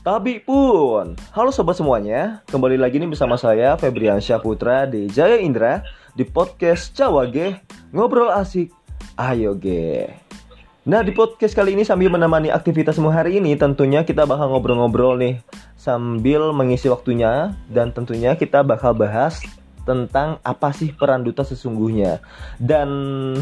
Tabi pun. Halo sobat semuanya, kembali lagi nih bersama saya Febriansyah Putra di Jaya Indra di podcast Cawage Ngobrol Asik Ayo Ge. Nah di podcast kali ini sambil menemani aktivitasmu hari ini tentunya kita bakal ngobrol-ngobrol nih sambil mengisi waktunya dan tentunya kita bakal bahas tentang apa sih peran duta sesungguhnya. Dan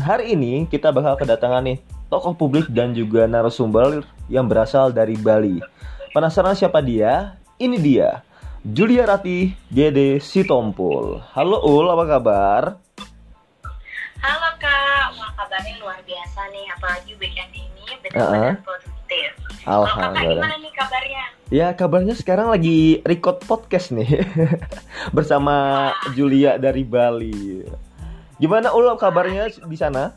hari ini kita bakal kedatangan nih tokoh publik dan juga narasumber yang berasal dari Bali. Penasaran siapa dia? Ini dia, Julia Rati GD Sitompul. Halo Ul, apa kabar? Halo kak, wah kabarnya luar biasa nih, apalagi weekend ini benar-benar Uh-uh. produktif. Kalau kakak Alhamdulillah. gimana nih kabarnya? Ya kabarnya sekarang lagi record podcast nih bersama Julia dari Bali. Gimana Ul kabarnya di sana?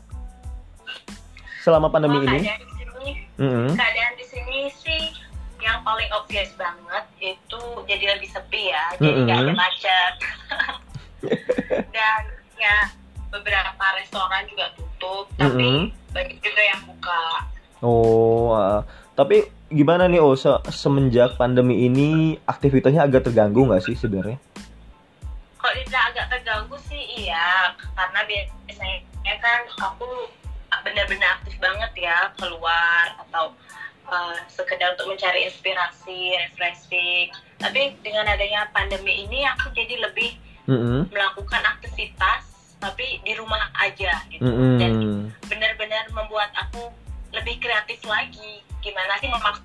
Selama pandemi Wah, ini? Keadaan di sini, Mm-mm. keadaan di sini sih yang paling obvious banget itu jadi lebih sepi ya, jadi nggak ada Mm-mm. macet. Dan ya beberapa restoran juga tutup, tapi Mm-mm. banyak juga yang buka. Oh, ah. tapi gimana nih Oh se- semenjak pandemi ini aktivitasnya agak terganggu nggak sih sebenarnya? Kalau tidak agak terganggu sih iya, karena biasanya kan aku benar-benar aktif banget ya keluar atau uh, sekedar untuk mencari inspirasi, refreshing. Tapi dengan adanya pandemi ini aku jadi lebih Mm-mm. melakukan aktivitas tapi di rumah aja gitu. Mm-mm. Dan benar-benar membuat aku lebih kreatif lagi. Gimana sih memak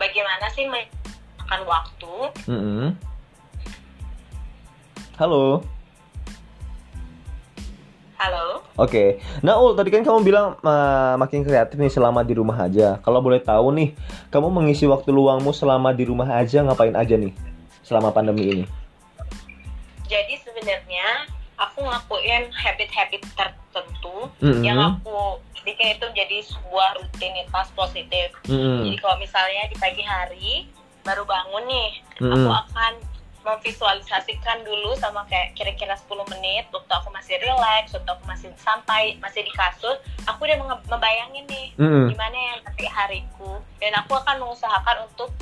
bagaimana sih makan waktu Mm-mm. Halo. Halo. Oke, nah Ul tadi kan kamu bilang uh, makin kreatif nih selama di rumah aja. Kalau boleh tahu nih, kamu mengisi waktu luangmu selama di rumah aja ngapain aja nih selama pandemi ini? jadi sebenarnya aku ngelakuin habit-habit tertentu Mm-mm. yang aku bikin itu jadi sebuah rutinitas positif Mm-mm. jadi kalau misalnya di pagi hari baru bangun nih aku Mm-mm. akan memvisualisasikan dulu sama kayak kira-kira 10 menit waktu aku masih relax waktu aku masih santai masih di kasur aku udah membayangin nih Mm-mm. gimana yang nanti hariku dan aku akan mengusahakan untuk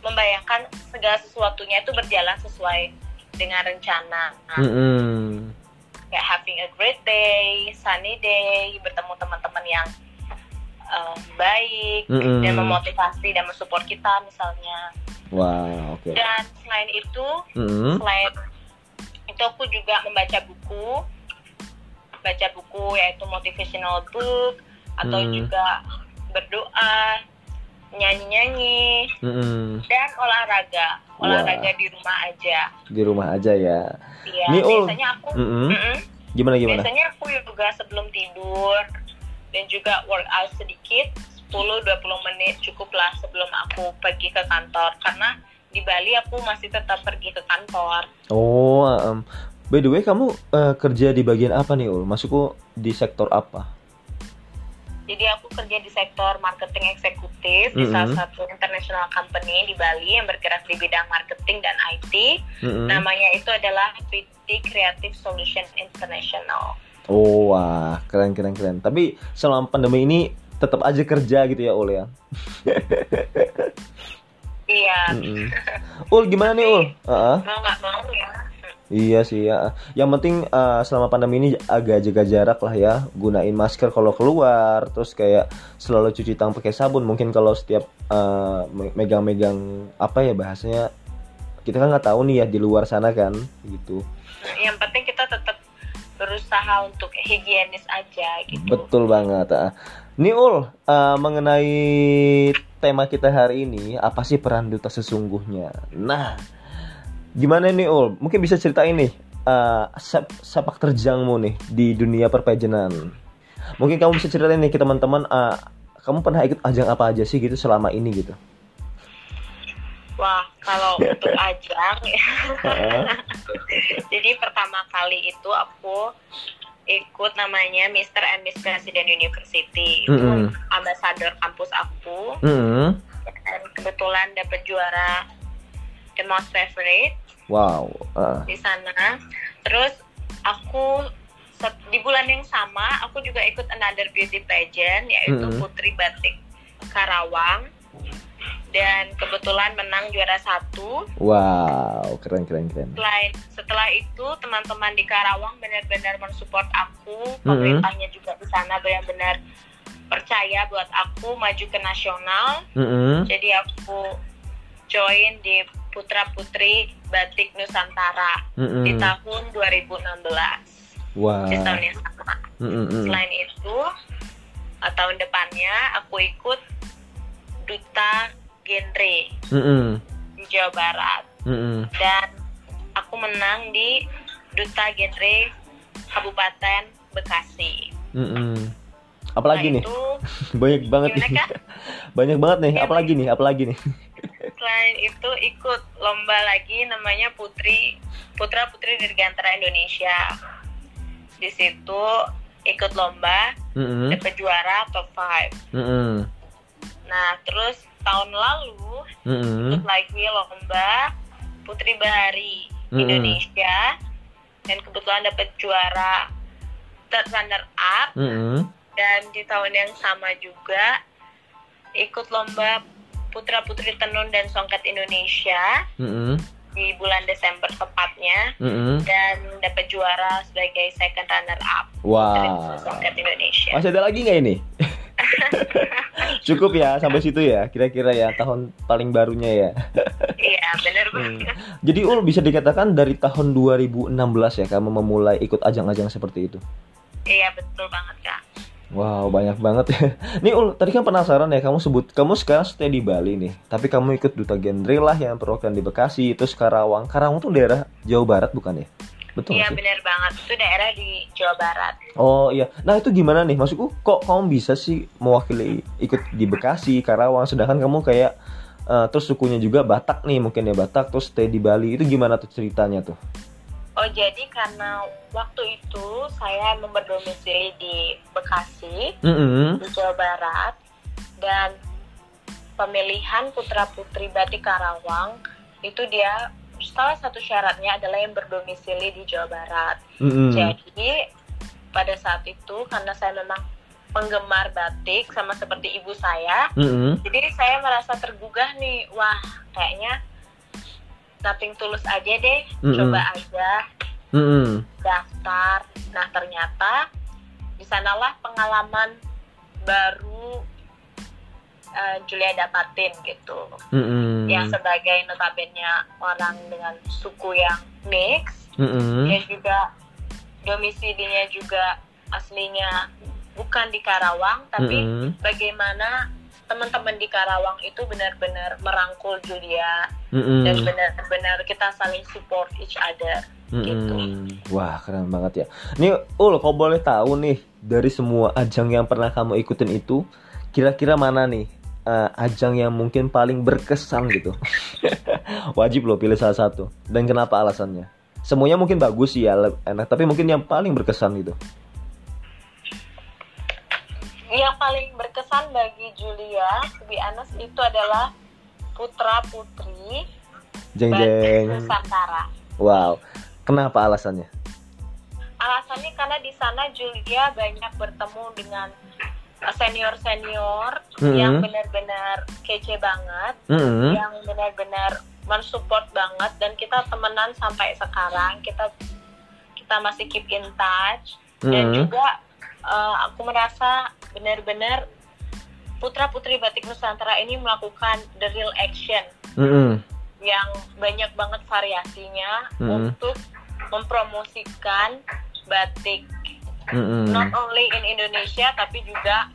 membayangkan segala sesuatunya itu berjalan sesuai dengan rencana Nah, Mm-mm. kayak having a great day, sunny day, bertemu teman-teman yang uh, baik Mm-mm. dan memotivasi dan mensupport kita misalnya. Wah, oke. Dan selain itu, Mm-mm. selain itu aku juga membaca buku, baca buku yaitu motivational book atau Hmm. juga berdoa, nyanyi-nyanyi Mm-mm. dan olahraga, olahraga di rumah aja. Di rumah aja ya. Iya, biasanya aku Mm-mm. Mm-mm. Gimana gimana? Biasanya aku yoga sebelum tidur dan juga workout sedikit 10-20 menit cukuplah sebelum aku pergi ke kantor karena di Bali aku masih tetap pergi ke kantor. Oh, em, by the way kamu eh, kerja di bagian apa nih Ul? Masukku di sektor apa? Jadi aku kerja di sektor marketing eksekutif di salah satu international company di Bali yang bergerak di bidang marketing dan IT. Mm-mm. Namanya itu adalah PT Creative Solution International. Oh, wah, keren keren keren. Tapi selama pandemi ini tetap aja kerja gitu ya Ul ya. Iya, Mm-mm. Ul gimana nih Ul? Heeh. mau nggak mau ya. Iya sih ya. Yang penting eh, selama pandemi ini agak jaga jarak lah ya. Gunain masker kalau keluar, terus kayak selalu cuci tangan pakai sabun. Mungkin kalau setiap me- megang-megang apa ya bahasanya kita kan nggak tahu nih ya di luar sana kan gitu. Yang penting kita tetap berusaha untuk higienis aja gitu. Betul banget. ah. Nih Ul, eh, mengenai tema kita hari ini, apa sih peran duta sesungguhnya? Nah, gimana nih Ul? Mungkin bisa ceritain nih eh, sep- sepak terjangmu nih di dunia perpejenan. Mungkin kamu bisa ceritain nih ke teman-teman, eh, kamu pernah ikut ajang apa aja sih gitu selama ini gitu? Wah, kalau untuk ajang, Heeh. jadi pertama kali itu aku ikut namanya Mr. and Miss President University. Itu Mm-mm. ambasador kampus aku. Hmm, Dan kebetulan dapat juara the most favorite wow. eh, di sana. Terus aku di bulan yang sama aku juga ikut another beauty pageant yaitu Mm-mm. Putri Batik Karawang. Dan kebetulan menang juara satu. Wow, keren keren keren. Selain setelah itu teman-teman di Karawang benar-benar mensupport aku, pemerintahnya juga di sana benar-benar percaya buat aku maju ke nasional. Mm-mm. Jadi aku join di Putra Putri Batik Nusantara Mm-mm. di tahun 2016. Wah. Di tahun yang sama. Mm-mm. Selain itu, eh, tahun depannya aku ikut duta genre Mm-mm. di Jawa Barat Mm-mm. dan aku menang di duta genre Kabupaten Bekasi. Mm-mm. Apalagi Nah, nih? itu Banyak banget nih. Kak? Banyak banget nih. Apalagi nih? Apalagi nih? selain itu ikut lomba lagi namanya Putri Putra Putri Dirgantara Indonesia. Di situ ikut lomba Mm-mm. dapat juara top 5. Mm-mm. Nah, terus tahun lalu Mm-mm. ikut lagi lomba Putri Bahari Mm-mm. Indonesia dan kebetulan dapat juara runner up Mm-mm. dan di tahun yang sama juga ikut lomba Putra Putri Tenun dan Songket Indonesia Mm-mm. di bulan Desember tepatnya Mm-mm. dan dapat juara sebagai second runner up Wah. Songket Indonesia. Masih ada lagi nggak ini? Cukup ya sampai situ ya kira-kira ya tahun paling barunya ya. Iya, benar Hmm. banget. Jadi Ul bisa dikatakan dari tahun 2016 ya kamu memulai ikut ajang-ajang seperti itu. Iya, betul banget, Kak. Wow banyak banget ya. Nih Ul tadi kan penasaran ya kamu sebut kamu sekarang stay di Bali nih. Tapi kamu ikut duta genre lah yang perwakilan di Bekasi itu Karawang. Karawang tuh daerah Jawa Barat bukan ya? Betul Iya, benar banget. Itu daerah di Jawa Barat. Oh iya. Nah itu gimana nih? Maksudku kok kamu bisa sih mewakili ikut di Bekasi, Karawang, sedangkan kamu kayak eh, terus sukunya juga Batak nih mungkin ya Batak terus stay di Bali itu gimana tuh ceritanya tuh? Oh, jadi karena waktu itu saya berdomisili di Bekasi, Mm-mm. di Jawa Barat, dan pemilihan putra-putri batik Karawang itu dia salah satu syaratnya adalah yang berdomisili di Jawa Barat. Mm-mm. Jadi pada saat itu karena saya memang penggemar batik sama seperti ibu saya, Mm-mm. jadi saya merasa tergugah nih, wah kayaknya nothing tulus aja deh, Mm-mm. coba aja Mm-mm. daftar. Nah ternyata di sanalah pengalaman baru eh, Julia dapatin gitu. Mm-mm. Yang sebagai notabene orang dengan suku yang mix, Mm-mm. dan juga domisilinya juga aslinya bukan di Karawang, tapi Mm-mm. bagaimana teman-teman di Karawang itu benar-benar merangkul Julia Mm-mm. dan benar-benar kita saling support each other. gitu. Mm-mm. Wah keren banget ya. Nih Ul, kau boleh tahu nih dari semua ajang yang pernah kamu ikutin itu, kira-kira mana nih eh, ajang yang mungkin paling berkesan gitu? Wajib loh pilih salah satu. Dan kenapa alasannya? Semuanya mungkin bagus sih ya, enak. Tapi mungkin yang paling berkesan gitu. Yang paling berkesan bagi Julia, to be honest, itu adalah putra putri Jeng jeng. Nusantara. Wow. Kenapa alasannya? Alasannya karena di sana Julia banyak bertemu dengan senior senior Mhm. yang benar-benar kece banget, Mm-mm. yang benar-benar mensupport banget dan kita temenan sampai sekarang. Kita kita masih keep in touch dan Mhm. juga eh, aku merasa benar-benar putra putri batik Nusantara ini melakukan the real action Mm-mm. yang banyak banget variasinya Mhm. untuk mempromosikan batik Mm-mm. not only in Indonesia tapi juga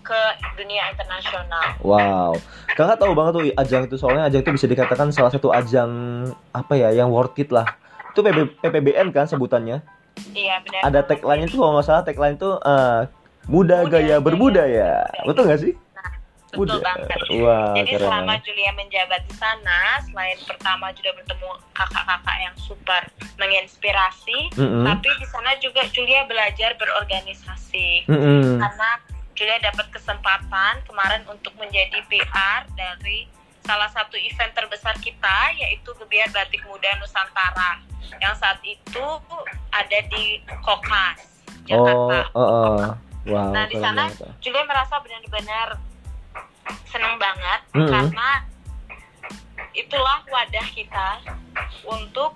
ke dunia internasional. Wow, kakak tahu banget tuh ajang itu soalnya ajang itu bisa dikatakan salah satu ajang apa ya yang worth it lah. Itu PB, PPBN kan sebutannya. Iya benar. Ada tagline itu kalau nggak salah tagline itu eh, muda, Muda, gaya berbudaya. berbudaya. Betul nggak sih? Betul Muda. banget. Wah, Jadi keren. selama Julia menjabat di sana, selain pertama juga bertemu kakak-kakak yang super menginspirasi, Mm-mm. tapi di sana juga Julia belajar berorganisasi. Mm-mm. Karena Julia dapat kesempatan kemarin untuk menjadi PR dari salah satu event terbesar kita yaitu Gebiar Batik Muda Nusantara yang saat itu ada di Kokas, Oh, Jakarta. oh, oh. wow. Nah, di sana. Julia merasa benar-benar seneng banget Mm-mm. karena itulah wadah kita untuk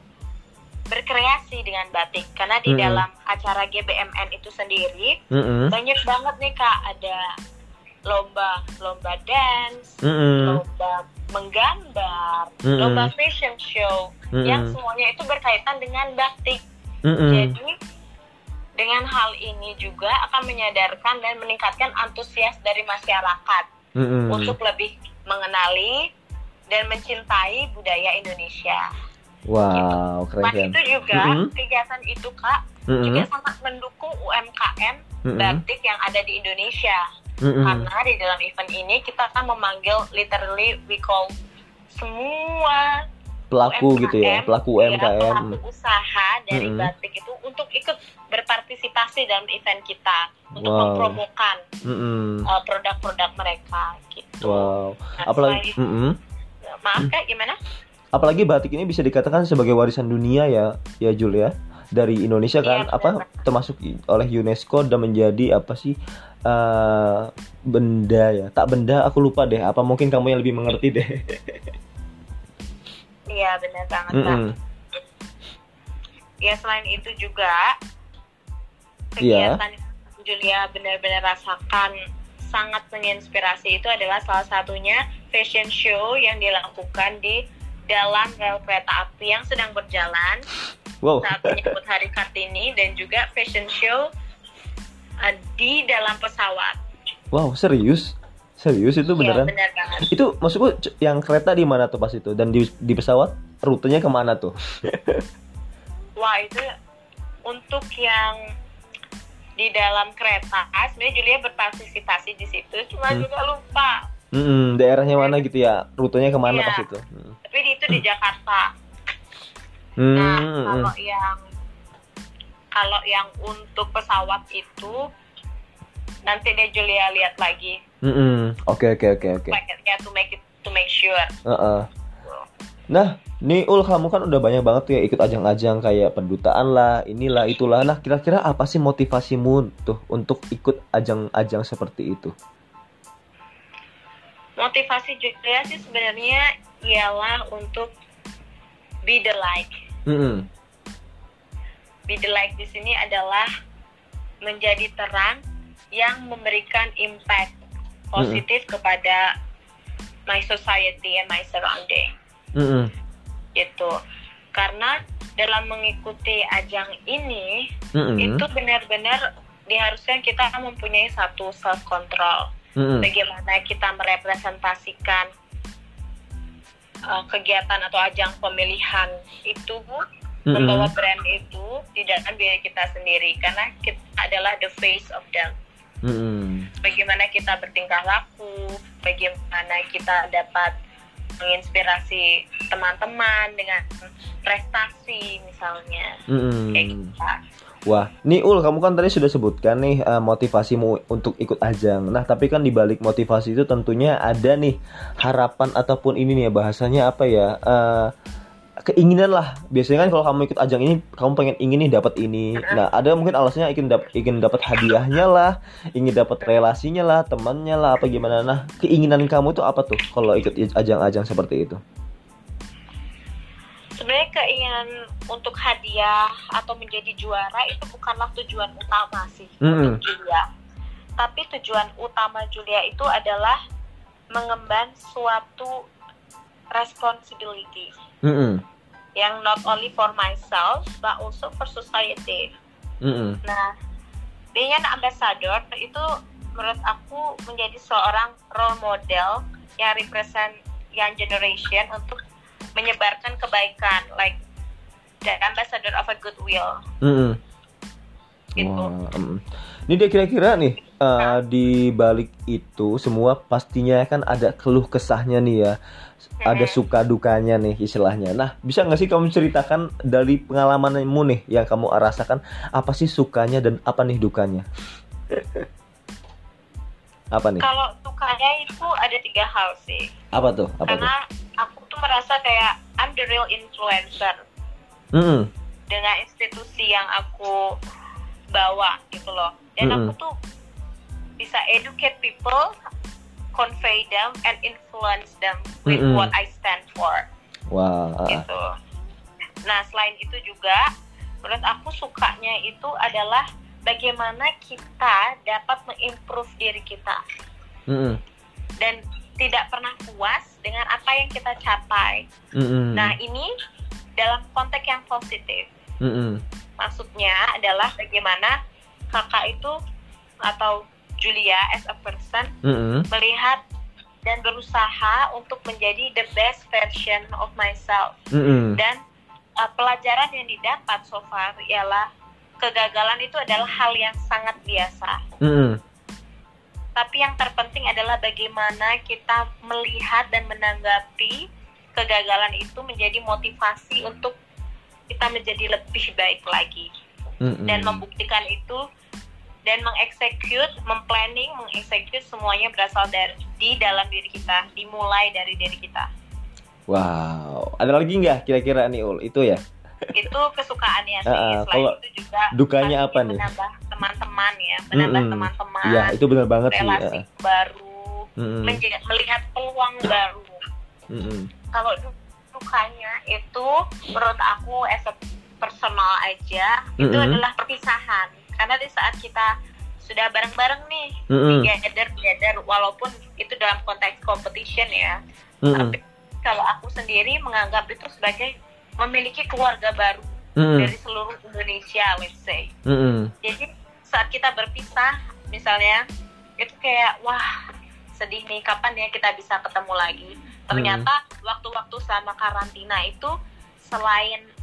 berkreasi dengan batik karena di Mm-mm. dalam acara GBMN itu sendiri Mm-mm. banyak banget nih kak ada lomba lomba dance Mm-mm. lomba menggambar Mm-mm. lomba fashion show Mm-mm. yang semuanya itu berkaitan dengan batik Mm-mm. jadi dengan hal ini juga akan menyadarkan dan meningkatkan antusias dari masyarakat Mm-mm. untuk lebih mengenali dan mencintai budaya Indonesia. Wow, keren Mas itu juga Mm-mm. kegiatan itu kak Mm-mm. juga sangat mendukung UMKM Mm-mm. batik yang ada di Indonesia. Mm-mm. Karena di dalam event ini kita akan memanggil literally we call semua Pelaku gitu ya, UMKM, pelaku ya, UMKM. pelaku usaha dari Mm-mm. batik itu untuk ikut berpartisipasi dalam event kita untuk Wow. mempromokan uh, produk-produk mereka gitu. Wow. Nah, Apalagi selain- mm-mm. maaf kak gimana? apalagi batik ini bisa dikatakan sebagai warisan dunia ya, ya Jul ya. Dari Indonesia kan Iya, apa termasuk oleh UNESCO dan menjadi apa sih eh, benda ya. Tak benda aku lupa deh. Apa mungkin kamu yang lebih mengerti deh. Iya benar banget kak. Mm-mm. Ya selain itu juga Iya. kegiatan yang Julia benar-benar rasakan sangat menginspirasi itu adalah salah satunya fashion show yang dilakukan di dalam rel kereta api yang sedang berjalan Wow. saat menyambut Hari Kartini dan juga fashion show uh, di dalam pesawat. Wow, serius? Serius itu Iya, beneran? benar banget. Itu maksudku yang kereta di mana tuh pas itu dan di di pesawat rutenya ke mana tuh? Wah itu untuk yang di dalam kereta, sebenarnya Julia berpartisipasi di situ, cuma Hmm. juga lupa. Mm-mm, daerahnya mana gitu ya? Rutenya ke mana Iya. pas itu? Mm. Tapi di- itu di Jakarta. Hmm, Nah, mm-mm. kalau yang kalau yang untuk pesawat itu nanti deh Julia lihat lagi. Oke oke oke oke. To make it to make sure. Heeh. Nah, nih Ul kamu kan udah banyak banget tuh ya ikut ajang-ajang kayak pendutaan lah, inilah itulah. Nah, kira-kira apa sih motivasimu tuh untuk ikut ajang-ajang seperti itu? Motivasi Julia sih sebenarnya ialah untuk be the light. Mm-mm. Be the light di sini adalah menjadi terang yang memberikan impact positif kepada my society and my surrounding. Mm-mm. gitu karena dalam mengikuti ajang ini Mm-mm. itu benar-benar diharuskan kita mempunyai satu self control Mm-mm. bagaimana kita merepresentasikan uh, kegiatan atau ajang pemilihan itu Mm-mm. membawa brand itu di dalam diri kita sendiri karena kita adalah the face of them Mm-mm. bagaimana kita bertingkah laku, bagaimana kita dapat menginspirasi teman-teman dengan prestasi misalnya kayak Mm-mm. gitu. Wah, nih Ul, kamu kan tadi sudah sebutkan nih eh, motivasimu untuk ikut ajang. Nah, tapi kan di balik motivasi itu tentunya ada nih harapan ataupun ini nih ya bahasanya apa ya? eh, keinginan lah. Biasanya kan kalau kamu ikut ajang ini, kamu pengen ingin nih dapat ini. Nah, ada mungkin alasannya ingin dap ingin dapat hadiahnya lah, ingin dapat relasinya lah, temannya lah, apa gimana. Nah, keinginan kamu itu apa tuh kalau ikut ajang-ajang seperti itu? Sebenarnya keinginan untuk hadiah atau menjadi juara itu bukanlah tujuan utama sih Mm-mm. untuk Julia. Tapi tujuan utama Julia itu adalah mengemban suatu responsibility Mm-mm. yang not only for myself but also for society. Mm-mm. Nah, dengan ambassador itu menurut aku menjadi seorang role model yang represent young generation untuk menyebarkan kebaikan, like the ambassador of a goodwill. Gitu. Mm. Ini dia kira-kira nih eh, di balik itu semua pastinya kan ada keluh kesahnya nih ya, ada suka dukanya nih istilahnya. Nah, bisa nggak sih kamu ceritakan dari pengalamanmu nih yang kamu rasakan apa sih sukanya dan apa nih dukanya? apa nih? Kalau sukanya itu ada tiga hal sih, Apa tuh? Apa tuh? karena aku tuh merasa kayak I'm the real influencer Mm-mm. dengan institusi yang aku bawa gitu loh dan Mm-mm. aku tuh bisa educate people convey them and influence them with Mm-mm. what I stand for ah, gitu. Nah selain itu juga menurut aku sukanya itu adalah bagaimana kita dapat mengimprove diri kita mm-mm, dan tidak pernah puas dengan apa yang kita capai. mm-mm, Nah ini dalam konteks yang positif. mm-mm, Maksudnya adalah bagaimana kakak itu atau Julia as a person mm-mm, melihat dan berusaha untuk menjadi the best version of myself. Mm-mm, dan uh, pelajaran yang didapat so far ialah kegagalan itu adalah hal yang sangat biasa. Mm-mm, tapi yang terpenting adalah bagaimana kita melihat dan menanggapi kegagalan itu menjadi motivasi untuk kita menjadi lebih baik lagi. Mm-mm. dan membuktikan itu dan mengeksekut, memplanning, mengeksekut semuanya berasal dari di dalam diri kita, dimulai dari diri kita. Wow. Ada lagi nggak kira-kira nih Ul? Itu ya? Itu kesukaannya sih. Ah, Selain kalau itu juga dukanya apa nih? Menambah teman-teman ya, menambah Mm-mm. teman-teman, Iya, itu benar banget sih. relasi baru, Mm-mm, menja- melihat peluang baru. mm-mm, Kalau du- dukanya itu menurut aku as a personal aja itu Mm-mm. adalah perpisahan. Karena di saat kita sudah bareng-bareng nih, mm-mm, together together walaupun itu dalam konteks competition ya. Mm-mm, tapi kalau aku sendiri menganggap itu sebagai memiliki keluarga baru mm-mm, dari seluruh Indonesia let's say. Mm-mm, jadi saat kita berpisah misalnya itu kayak wah sedih nih kapan ya kita bisa ketemu lagi? Ternyata waktu-waktu selama karantina itu selain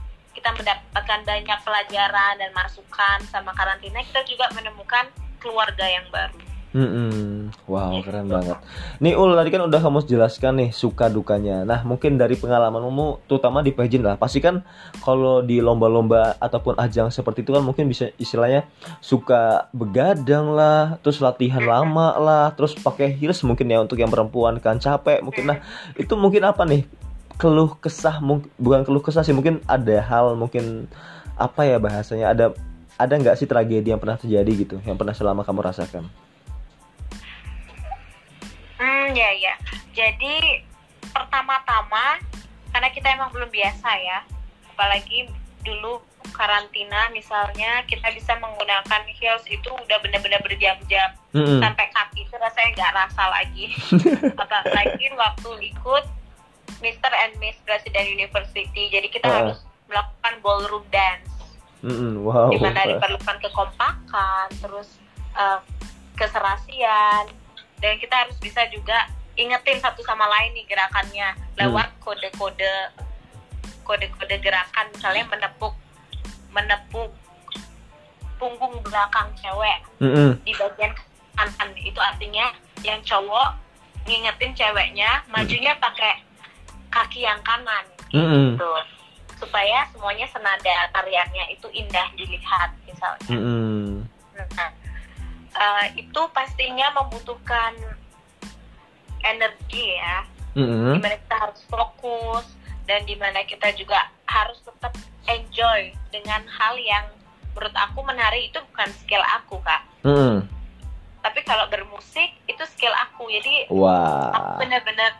kita mendapatkan banyak pelajaran dan masukan sama karantina kita juga menemukan keluarga yang baru mm-mm. Wow, keren banget. Nih Ul, tadi kan udah kamu jelaskan nih suka dukanya. Nah, mungkin dari pengalamanmu, terutama di pageant lah, pasti kan kalau di lomba-lomba ataupun ajang seperti itu kan mungkin bisa istilahnya suka begadang lah, terus latihan lama lah, terus pakai heels mungkin ya untuk yang perempuan kan capek mungkin. Nah, itu mungkin apa nih? Keluh kesah mungkin bukan keluh kesah sih, mungkin ada hal mungkin apa ya bahasanya ada ada nggak sih tragedi yang pernah terjadi gitu, yang pernah selama kamu rasakan? Hmm, ya ya. Jadi pertama-tama karena kita emang belum biasa ya, apalagi dulu karantina misalnya kita bisa menggunakan heels itu udah benar-benar berjam-jam Mm-mm. sampai kaki itu rasanya nggak rasa lagi. apalagi waktu ikut Mr. and Miss President University, jadi kita Ah. harus melakukan ballroom dance. Mm-mm, wow. di mana diperlukan kekompakan, terus eh, keserasian, dan kita harus bisa juga ingetin satu sama lain nih gerakannya. Lewat kode-kode kode-kode gerakan, misalnya menepuk menepuk punggung belakang cewek Mm-mm, di bagian kanan. Itu artinya yang cowok ngingetin ceweknya majunya pakai kaki yang kanan gitu. Supaya semuanya senada tariannya itu indah dilihat misalnya. Mm-mm, Nah, eh, itu pastinya membutuhkan energi ya, mm-mm, di mana kita harus fokus dan di mana kita juga harus tetap enjoy dengan hal yang menurut aku menari itu bukan skill aku kak, mm-mm. tapi kalau bermusik itu skill aku. Jadi aku Wah. benar-benar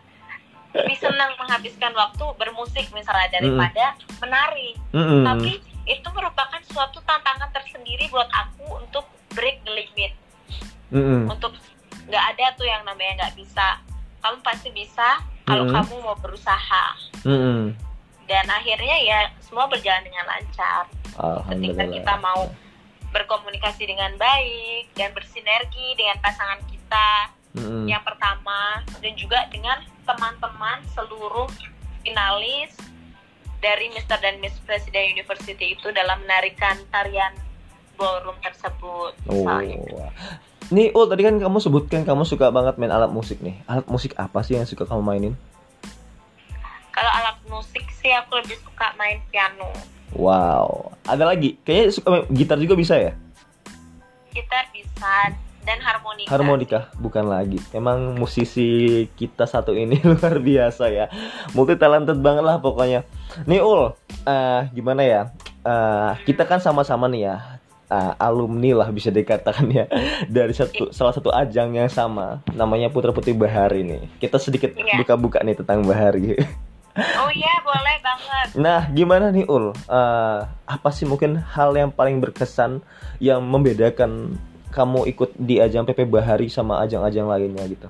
lebih senang menghabiskan waktu bermusik misalnya daripada menari. Mm-mm, Tapi itu merupakan suatu tantangan tersendiri buat aku untuk break the limit. mm-mm, untuk nggak ada tuh yang namanya nggak bisa kamu pasti bisa kalau Mhm. kamu mau berusaha mm-mm. dan akhirnya ya semua berjalan dengan lancar ketika kita mau berkomunikasi dengan baik dan bersinergi dengan pasangan kita Mm-mm, yang pertama dan juga dengan teman-teman seluruh finalis dari Mr. dan Miss President University itu dalam menarikan tarian ballroom tersebut Oh. misalnya. Nih, Ul, tadi kan kamu sebutkan kamu suka banget main alat musik nih. Alat musik apa sih yang suka kamu mainin? Kalau alat musik sih aku lebih suka main piano. Wow. Ada lagi? Kayaknya suka main gitar juga bisa ya? Gitar bisa dan harmonika. Harmonika bukan lagi. Emang musisi kita satu ini luar biasa ya. Multi talented banget lah pokoknya. Nih Ul, eh, gimana ya? Eh, kita kan sama-sama nih ya. uh, alumni lah bisa dikatakan ya dari satu salah satu ajang yang sama namanya Putra Putri Bahari nih. Kita sedikit Iya. buka-buka nih tentang Bahari. Oh iya boleh banget. Nah, gimana nih Ul? Uh, apa sih mungkin hal yang paling berkesan yang membedakan kamu ikut di ajang PP Bahari sama ajang-ajang lainnya gitu?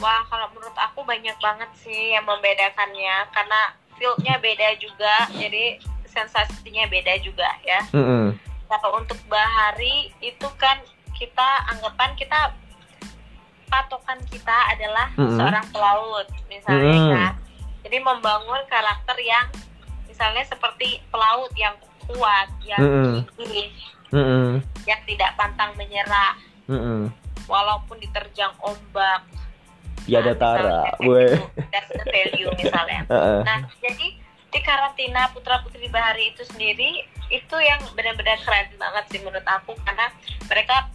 Wah kalau menurut aku banyak banget sih yang membedakannya karena fieldnya beda juga jadi sensasinya beda juga ya. Mm-mm. Kalau untuk bahari itu kan kita anggapan kita patokan kita adalah Mm-mm. seorang pelaut misalnya Mm. kan. Jadi membangun karakter yang misalnya seperti pelaut yang kuat, yang Mm-mm. gigih, Mm-mm. yang tidak pantang menyerah Mm-mm. walaupun diterjang ombak. Tiada Nah, tara, weh. gitu. That's the value misalnya. Nah, jadi di karantina Putra Putri Bahari itu sendiri itu yang benar-benar keren banget sih menurut aku karena mereka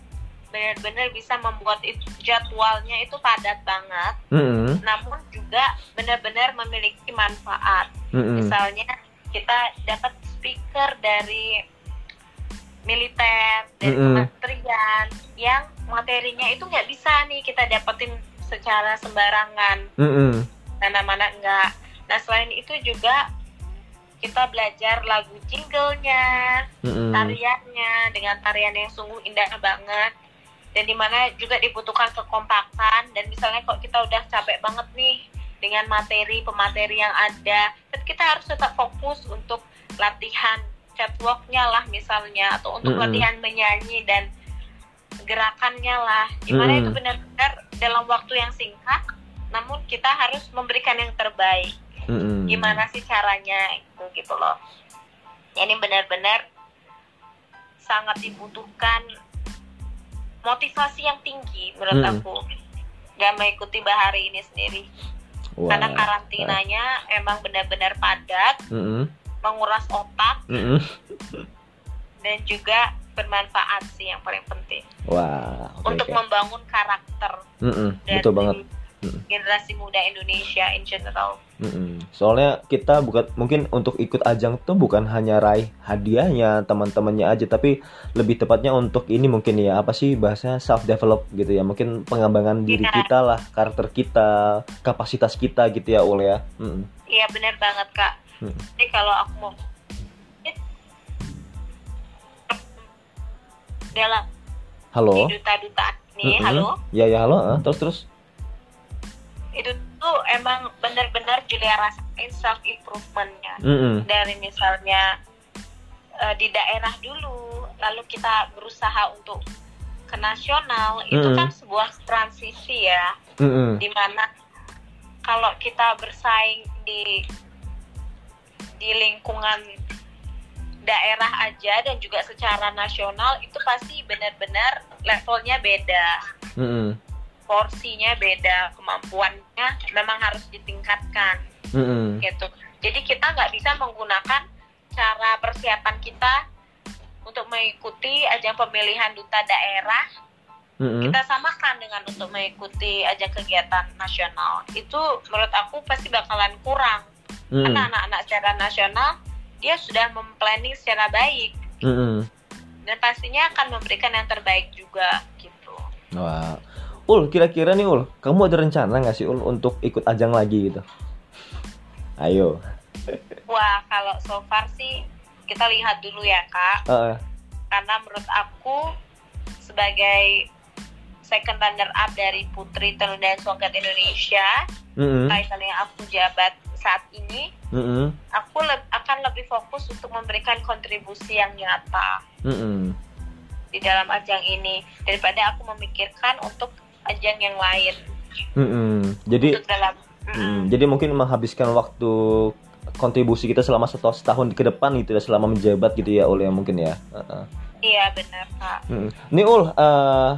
benar-benar bisa membuat itu, jadwalnya itu padat banget, Mm-mm. namun juga benar-benar memiliki manfaat. Mm-mm. Misalnya kita dapat speaker dari militer, dari Mm-mm. kementerian yang materinya itu nggak bisa nih kita dapetin secara sembarangan Mm-mm. mana-mana enggak. Nah selain itu juga kita belajar lagu jinglenya, Mm-mm. tariannya dengan tarian yang sungguh indah banget dan di mana juga dibutuhkan kekompakan dan misalnya kok kita udah capek banget nih dengan materi pemateri yang ada, kita harus tetap fokus untuk latihan catwalknya lah misalnya atau untuk Mm-mm. latihan menyanyi dan gerakannya lah, di mana Mm-mm. itu benar-benar dalam waktu yang singkat, namun kita harus memberikan yang terbaik Mm-mm. gimana sih caranya itu gitu loh ini benar-benar sangat dibutuhkan motivasi yang tinggi menurut Hmm. aku dan mengikuti bahari ini sendiri Wah. karena karantinanya emang benar-benar padat Mm-mm. Menguras otak Mm-mm. dan juga bermanfaat sih yang paling penting Wah, oke, untuk oke. membangun karakter Mm-mm, dari betul banget. Mm. generasi muda Indonesia in general Mm-mm. Soalnya kita bukan mungkin untuk ikut ajang tuh bukan hanya raih hadiahnya teman-temannya aja, tapi lebih tepatnya untuk ini mungkin ya apa sih bahasanya self develop gitu ya, mungkin pengembangan diri Iya. kita lah, karakter kita, kapasitas kita gitu ya Ul ya. Iya benar banget kak Hmm. jadi kalau aku mau dalam Halo. duta-duta ini, Mm-mm. halo, Ya ya halo, ah, terus terus. itu tuh emang benar-benar Julia rasain self improvementnya Mm-mm. dari misalnya eh, di daerah dulu, lalu kita berusaha untuk ke nasional, itu Mm-mm. kan sebuah transisi ya, Mm-mm. di mana kalau kita bersaing di di lingkungan daerah aja dan juga secara nasional itu pasti benar-benar levelnya beda Mm-mm. porsinya beda, kemampuannya memang harus ditingkatkan Mm-mm. gitu. Jadi kita nggak bisa menggunakan cara persiapan kita untuk mengikuti ajang pemilihan duta daerah Mm-mm. kita samakan dengan untuk mengikuti ajang kegiatan nasional. Itu menurut aku pasti bakalan kurang Mm-mm. karena anak-anak secara nasional dia sudah memplanning secara baik Mm-mm. dan pastinya akan memberikan yang terbaik juga gitu. Wah. Ul, kira-kira nih Ul, kamu ada rencana nggak sih Ul untuk ikut ajang lagi gitu? Ayo. Wah, kalau so far sih kita lihat dulu ya kak, Eh, karena menurut aku sebagai second runner up dari Putri Tenun dan Songket Indonesia, mm-mm, title yang aku jabat saat ini, mm-mm, aku le- akan lebih fokus untuk memberikan kontribusi yang nyata mm-mm. di dalam ajang ini daripada aku memikirkan untuk ajang yang lain Mm-mm. Jadi, untuk dalam mm, jadi mungkin menghabiskan waktu kontribusi kita selama satu setahun ke depan gitu ya selama menjabat gitu ya Ul ya mungkin ya. Heeh. iya benar kak Mm. Nih Ul, eh,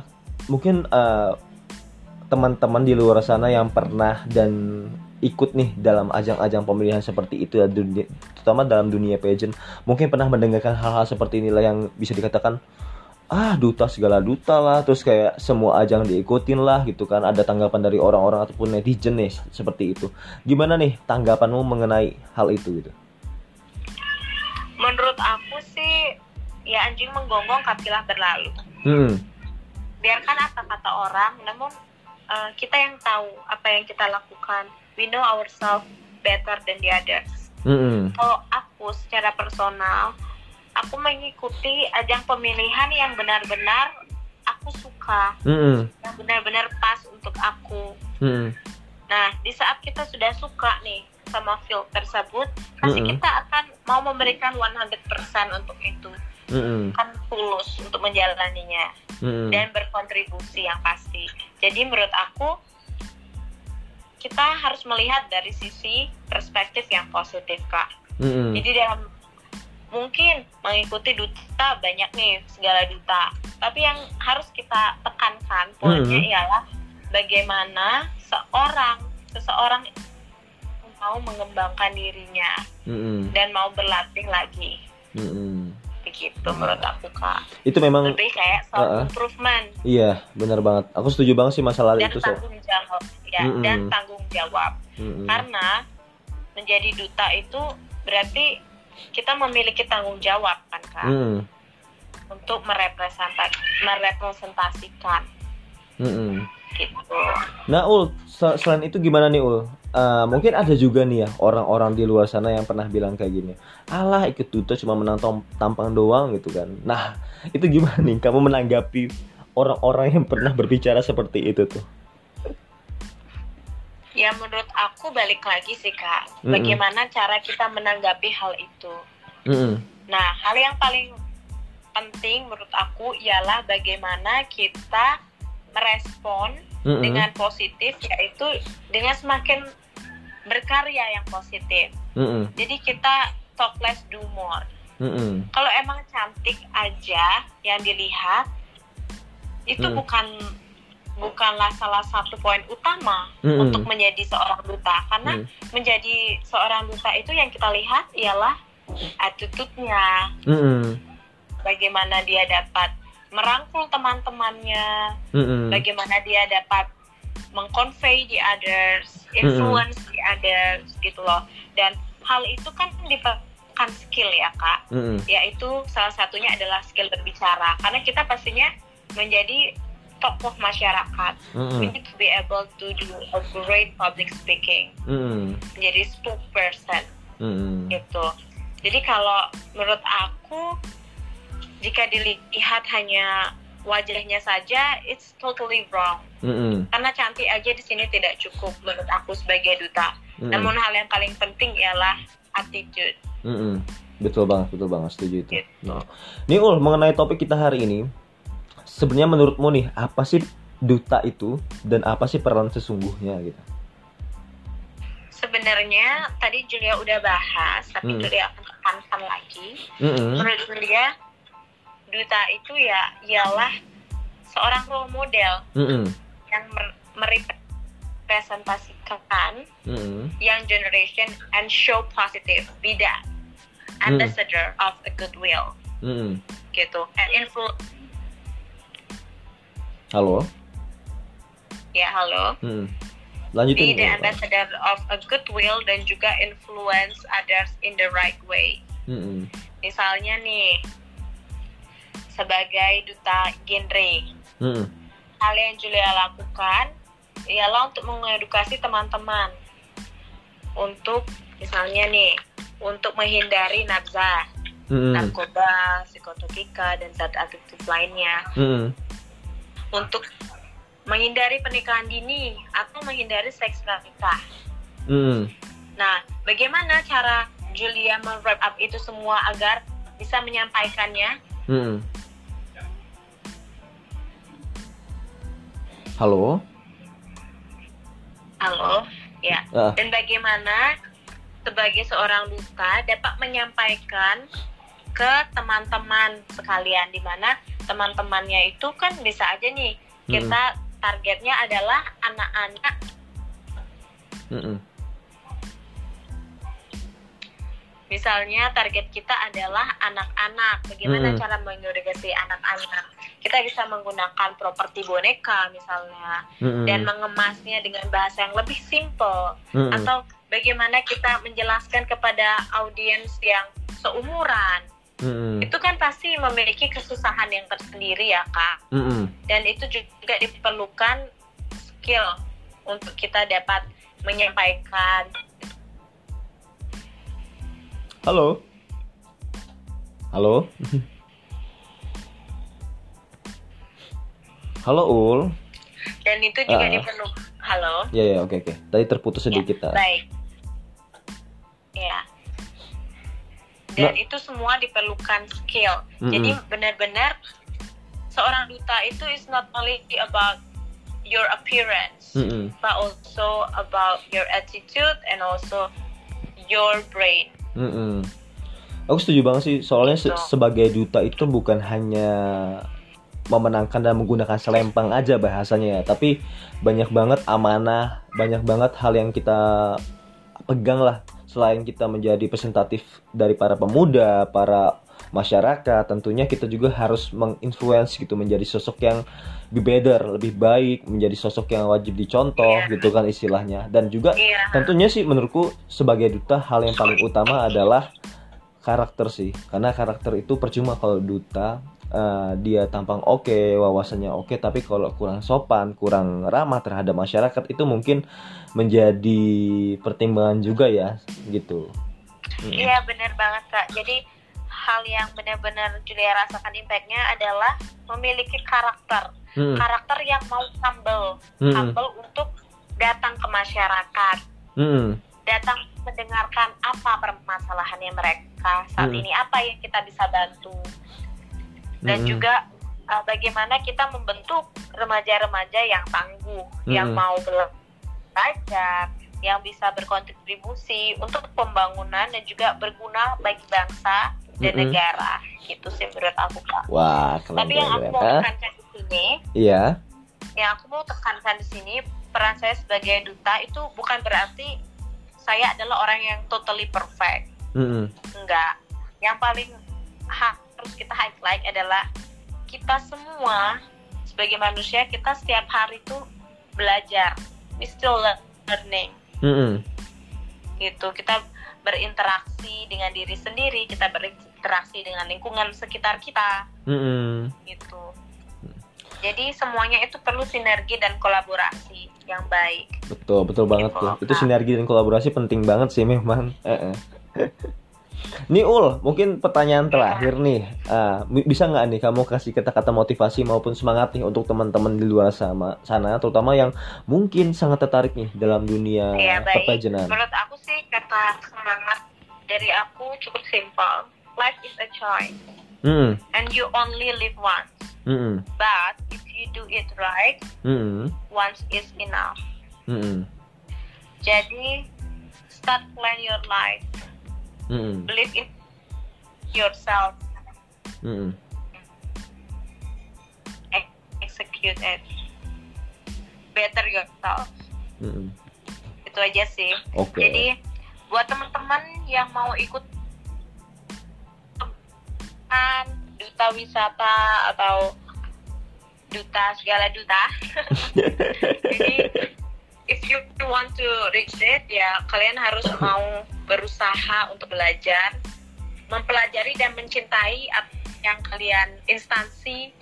mungkin eh, teman-teman di luar sana yang pernah dan ikut nih dalam ajang-ajang pemilihan seperti itu ya, dunia, terutama dalam dunia pageant, mungkin pernah mendengarkan hal-hal seperti inilah yang bisa dikatakan ah duta segala duta lah, terus kayak semua ajang diikutin lah gitu kan, ada tanggapan dari orang-orang ataupun netizen nih seperti itu. Gimana nih tanggapanmu mengenai hal itu gitu? menurut aku sih ya anjing menggonggong kapilah berlalu Mm-mm. biarkan apa kata orang namun uh, kita yang tahu apa yang kita lakukan we know ourselves better than the others Mm-mm. kalau aku secara personal aku mengikuti ajang pemilihan yang benar-benar aku suka Mm-mm. yang benar-benar pas untuk aku Mm-mm. nah di saat kita sudah suka nih sama field tersebut pasti Mm-mm. kita akan mau memberikan 100% untuk itu Mm-mm. kan tulus untuk menjalaninya Mm-mm. dan berkontribusi yang pasti. Jadi menurut aku kita harus melihat dari sisi perspektif yang positif kak. Mm-mm. Jadi dalam mungkin mengikuti duta banyak nih segala duta, tapi yang harus kita tekankan poinnya Mhm. ialah bagaimana seorang seseorang mau mengembangkan dirinya Mm-mm. dan mau berlatih lagi Mm-mm. begitu menurut aku kak. Itu memang Lebih kayak self improvement. iya benar banget. Aku setuju banget sih masalah dan itu so. tanggung jawab ya Mm-mm. dan tanggung jawab Mm-mm. karena menjadi duta itu berarti kita memiliki tanggung jawab kan kak Mm-mm. untuk merepresentasi merepresentasikan Mm-mm. gitu Nah Ul, se- selain itu gimana nih Ul? Eh, mungkin ada juga nih ya orang-orang di luar sana yang pernah bilang kayak gini. Alah ikut duta cuma menang tampang doang gitu kan. Nah itu gimana nih? Kamu menanggapi orang-orang yang pernah berbicara seperti itu tuh? Ya menurut aku balik lagi sih kak bagaimana cara kita menanggapi hal itu Mm-mm. nah hal yang paling penting menurut aku ialah bagaimana kita merespon Mm-mm. dengan positif yaitu dengan semakin berkarya yang positif. Mm-mm. Jadi kita talk less do more. Mm-mm. Kalau emang cantik aja yang dilihat itu Mm. bukan bukanlah salah satu poin utama Mm-mm. untuk menjadi seorang duta karena Mm. menjadi seorang duta itu yang kita lihat ialah attitude-nya, Mm-mm. bagaimana dia dapat merangkul teman-temannya, Mm-mm. bagaimana dia dapat mengconvey the others, influence the others gitu loh. Dan hal itu kan diperlukan skill ya kak, Mm-mm. yaitu salah satunya adalah skill berbicara. Karena kita pastinya menjadi tokoh masyarakat. Mm-mm. We need to be able to do a great public speaking, Mm-mm. menjadi spokesperson Mm-mm. gitu. Jadi kalau menurut aku jika dilihat hanya wajahnya saja, it's totally wrong. Mm-mm. Karena cantik aja di sini tidak cukup menurut aku sebagai duta. Mm-mm. Namun hal yang paling penting ialah attitude. Mm-mm. Betul banget, betul banget, setuju itu. Gitu. Nah, Nih Ul, mengenai topik kita hari ini, sebenarnya menurutmu nih apa sih duta itu dan apa sih peran sesungguhnya gitu? Sebenarnya tadi Julia udah bahas, tapi Hmm. Julia akan tekankan lagi. Mm-mm. Menurut Julia, duta itu ya ialah seorang role model Mm-mm. yang mer- merepresentasikan Mm-mm. young generation and show positive, be that Hmm. ambassador of a goodwill Mm-mm. gitu, and influ Halo. ya halo, be Lanjutin. the Ul. ambassador of a goodwill dan juga influence others in the right way. Mm-mm. Misalnya nih, sebagai duta genre, Mm-mm. hal yang Julia lakukan ialah untuk mengedukasi teman-teman untuk misalnya nih untuk menghindari nafsa, Mm-mm. narkoba, psikotropika dan zat adiktif lainnya, Mm-mm. Untuk menghindari pernikahan dini atau menghindari seks pranikah. Mm-mm. Nah, bagaimana cara Julia men-wrap up itu semua agar bisa menyampaikannya? Mm-mm. Halo. Halo, ya. Ah. Dan bagaimana sebagai seorang duta dapat menyampaikan ke teman-teman sekalian di mana teman-temannya itu kan bisa aja nih kita targetnya adalah anak-anak. Misalnya target kita adalah anak-anak. Bagaimana Mm. cara mengedukasi anak-anak? Kita bisa menggunakan properti boneka misalnya. Mm-mm. dan mengemasnya dengan bahasa yang lebih simple. Mm-mm. atau bagaimana kita menjelaskan kepada audiens yang seumuran Mm-mm. itu kan pasti memiliki kesusahan yang tersendiri ya kak Mm-mm. dan itu juga diperlukan skill untuk kita dapat menyampaikan Halo. Halo. Halo Ul. dan itu juga Ah. diperlukan halo Ya ya oke oke. Tadi terputus sedikit. ah. baik ya dan Nah. itu semua diperlukan skill Mm-mm. jadi benar-benar seorang duta itu is not only about your appearance Mm-mm. but also about your attitude and also your brain Mm-mm. Aku setuju banget sih. Soalnya se- Gitu. sebagai duta itu bukan hanya memenangkan dan menggunakan selempang aja bahasanya ya, tapi banyak banget amanah, banyak banget hal yang kita pegang lah. Selain kita menjadi presentatif dari para pemuda, para masyarakat, tentunya kita juga harus menginfluence gitu menjadi sosok yang be better, lebih baik, menjadi sosok yang wajib dicontoh Iya. gitu kan istilahnya. Dan juga iya tentunya sih menurutku sebagai duta hal yang paling utama adalah karakter sih karena karakter itu percuma kalau duta eh, dia tampang oke wawasannya oke tapi kalau kurang sopan kurang ramah terhadap masyarakat itu mungkin menjadi pertimbangan juga ya gitu. Iya benar banget kak. Jadi hal yang benar-benar Julia rasakan impactnya adalah memiliki karakter, Mm, karakter yang mau humble, mm, humble untuk datang ke masyarakat, mm, datang mendengarkan apa permasalahannya mereka. Saat Hmm. ini, apa yang kita bisa bantu, dan mm, juga uh, bagaimana kita membentuk remaja-remaja yang tangguh, yang Mm-mm. mau belajar, yang bisa berkontribusi untuk pembangunan dan juga berguna bagi bangsa dan Mm-mm. negara. Gitu sih menurut aku kak. wah keren Tapi yang aku mau tekankan di sini, iya yang aku mau tekankan di sini peran saya sebagai duta itu bukan berarti saya adalah orang yang totally perfect. Mm, Enggak. Yang paling harus kita highlight adalah kita semua sebagai manusia kita setiap hari tuh belajar. We still learning mm, mm, gitu. Kita berinteraksi dengan diri sendiri, kita berinteraksi dengan lingkungan sekitar kita mm, mm. gitu. Jadi semuanya itu perlu sinergi dan kolaborasi yang baik. Betul, betul banget Gitu, tuh. Itu sinergi dan kolaborasi penting banget sih memang. Eh, eh. nih Ul, mungkin pertanyaan terakhir nih. Bi- bisa nggak nih kamu kasih kata-kata motivasi maupun semangat nih untuk teman-teman di luar sama sana, terutama yang mungkin sangat tertarik nih dalam dunia Iya, baik. perpajanan. Menurut aku sih kata semangat dari aku cukup simpel. Life is a choice Hmm, and you only live once. hmm, But if you do it right, hmm, once is enough. hmm, Jadi start plan your life, hmm, believe in yourself, hmm. ex- execute it, better yourself. hmm. Itu aja sih. Oke. Jadi buat teman-teman yang mau ikut kan duta wisata atau duta segala duta. Jadi you want to reach it ya kalian harus mau berusaha untuk belajar, mempelajari dan mencintai apa yang kalian instansi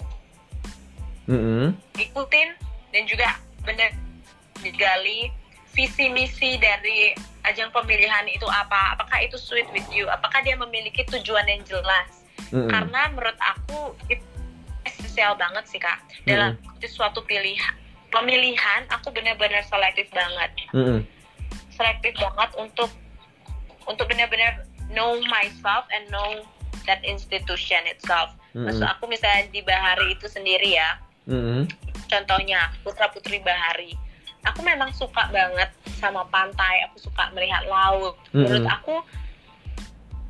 Hmm, ikutin dan juga benar digali visi misi dari ajang pemilihan itu apa apakah itu sweet with you apakah dia memiliki tujuan yang jelas. Hmm, karena menurut aku itu esensial banget sih kak dalam suatu pilihan pemilihan aku benar-benar selektif banget. Hmm, selektif banget untuk untuk benar-benar know myself and know that institution itself. Hmm, maksud aku misalnya di Bahari itu sendiri ya. Hmm, contohnya putra putri bahari. Aku memang suka banget sama pantai aku suka melihat laut. Menurut Mm-mm. aku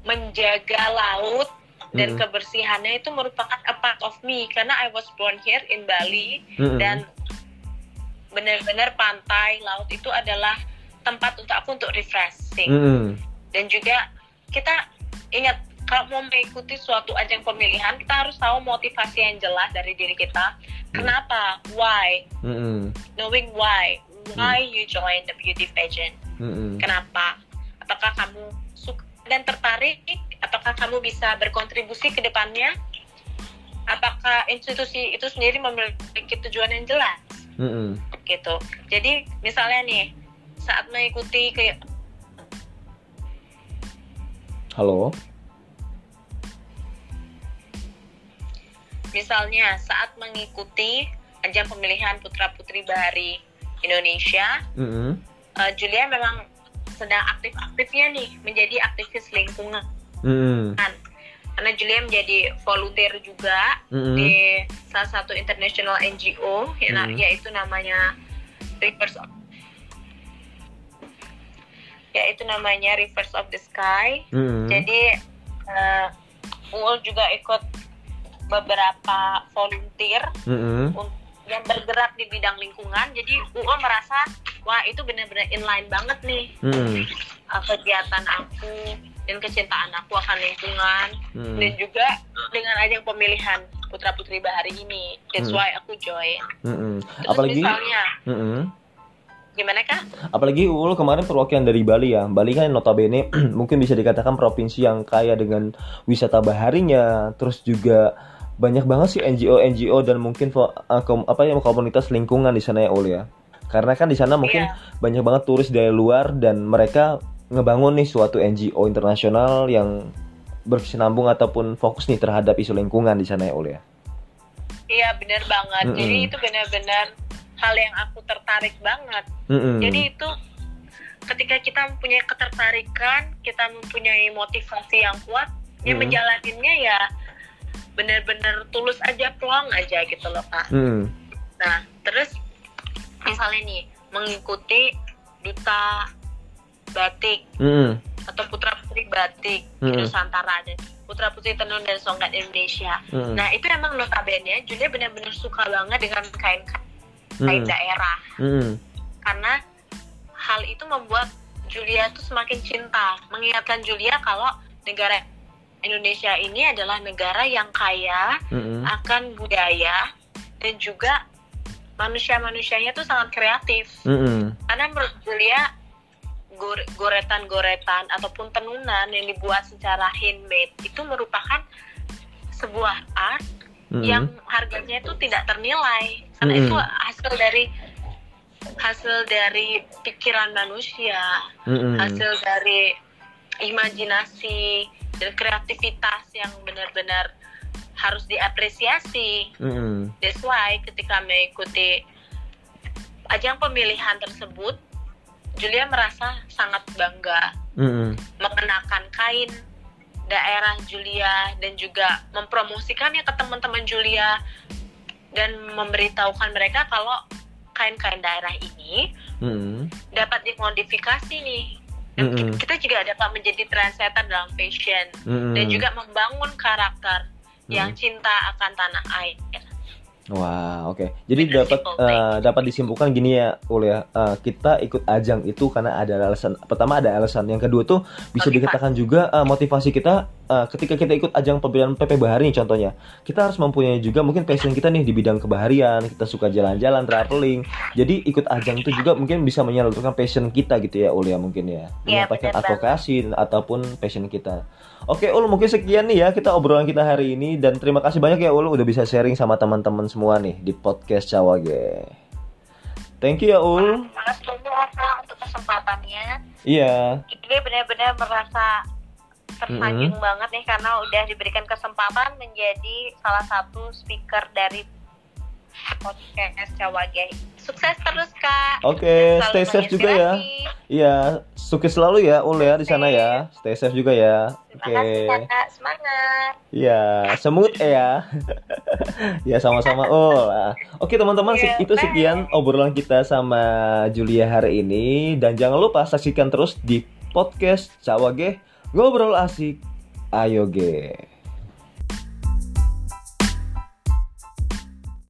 menjaga laut dan kebersihannya itu merupakan a part of me. Karena I was born here in Bali hmm, dan benar-benar pantai laut itu adalah tempat untuk aku untuk refreshing. Hmm, dan juga kita ingat kalau mau mengikuti suatu ajang pemilihan kita harus tahu motivasi yang jelas dari diri kita. Kenapa? Why? Hmm, knowing why. Why you join the beauty pageant? Hmm, kenapa? Apakah kamu suka dan tertarik? Apakah kamu bisa berkontribusi ke depannya? Apakah institusi itu sendiri memiliki tujuan yang jelas mm -mm. gitu jadi misalnya nih saat mengikuti ke halo misalnya saat mengikuti ajang pemilihan putra putri bahari Indonesia mm -mm. uh, Julia memang sedang aktif-aktifnya nih menjadi aktivis lingkungan Mm -mm. Karena Julia menjadi volunteer juga Mm-mm. di salah satu international NGO ya- Mm. yaitu namanya Rivers of yaitu namanya Rivers of the Sky Mm-mm. jadi uh, Uul juga ikut beberapa volunteer Mm-mm. un- yang bergerak di bidang lingkungan jadi Uul merasa wah itu benar-benar inline banget nih uh, kegiatan aku dan kecintaan aku akan lingkungan Mm. dan juga dengan ajang pemilihan putra putri bahari ini that's Hmm. why aku join Mm-mm. Terus apalagi misalnya Mm-mm. gimana kak Apalagi Ul kemarin perwakilan dari Bali ya. Bali kan notabene mungkin bisa dikatakan provinsi yang kaya dengan wisata baharinya, terus juga banyak banget sih NGO NGO dan mungkin uh, kom- apa ya komunitas lingkungan di sana ya Ul ya. Karena kan di sana mungkin Iya. banyak banget turis dari luar dan mereka ngebangun nih suatu NGO internasional yang berkesinambung ataupun fokus nih terhadap isu lingkungan di sana ya Ul ya. iya benar banget Mm-mm. jadi itu benar-benar hal yang aku tertarik banget Mm-mm. jadi itu ketika kita mempunyai ketertarikan kita mempunyai motivasi yang kuat ya Mm-mm. menjalaninnya ya benar-benar tulus aja plong aja gitu loh kak Mm. Nah, terus misalnya nih mengikuti duta batik Mm. atau putra putri batik di Mm. Nusantara dan putra putri tenun dan songket Indonesia. Mm. Nah, itu emang notabene Julia benar-benar suka banget dengan kain kain Mm. daerah Mm. karena hal itu membuat Julia tuh semakin cinta, mengingatkan Julia kalau negara Indonesia ini adalah negara yang kaya Mm. akan budaya dan juga manusia-manusianya tuh sangat kreatif Mm. karena menurut Julia gore- goretan-goretan ataupun tenunan yang dibuat secara handmade itu merupakan sebuah art Mm. yang harganya itu tidak ternilai karena Mm. itu hasil dari hasil dari pikiran manusia Mm. hasil dari imajinasi dan kreativitas yang benar-benar harus diapresiasi Mm. That's why ketika mengikuti ajang pemilihan tersebut, Julia merasa sangat bangga Mm. mengenakan kain daerah Julia dan juga mempromosikannya ke teman-teman Julia dan memberitahukan mereka kalau kain-kain daerah ini Mm. dapat dimodifikasi nih. Dan Mm-mm. kita juga dapat menjadi trendsetter dalam fashion Mm. dan juga membangun karakter yang Mm. cinta akan tanah air. Wah, oke. Jadi Bener, dapat eh, dapat disimpulkan gini ya, Ul ya. Eh, kita ikut ajang itu karena ada alasan. Pertama ada alasan. Yang kedua tuh bisa Motivasi. dikatakan juga eh, motivasi kita eh, ketika kita ikut ajang pemilihan PP Bahari nih contohnya. Kita harus mempunyai juga mungkin passion kita nih di bidang kebaharian. Kita suka jalan-jalan, traveling. Jadi ikut ajang itu juga mungkin bisa menyalurkan passion kita gitu ya, Ul ya mungkin ya. Iya, Menyampaikan advokasi ataupun passion kita. Oke, Ul, mungkin sekian nih ya kita obrolan kita hari ini dan terima kasih banyak ya Ul udah bisa sharing sama teman-teman semua nih di podcast Cawage. Thank you ya Ul. Makasih banyak untuk kesempatannya. Iya. Ini benar-benar merasa tersanjung banget nih karena udah diberikan kesempatan menjadi salah satu speaker dari podcast Cawage. Sukses terus Kak. Oke, Selalu stay safe juga ya. Iya, sukses selalu ya Ul ya di sana ya. Stay safe juga ya. Oke. kasih Kak, semangat. Iya, semut ya. ya sama-sama Ul. Ah, Oke teman-teman, Iya, itu sekian obrolan kita sama Julia hari ini dan jangan lupa saksikan terus di podcast Cawage ngobrol asik. Ayo ge.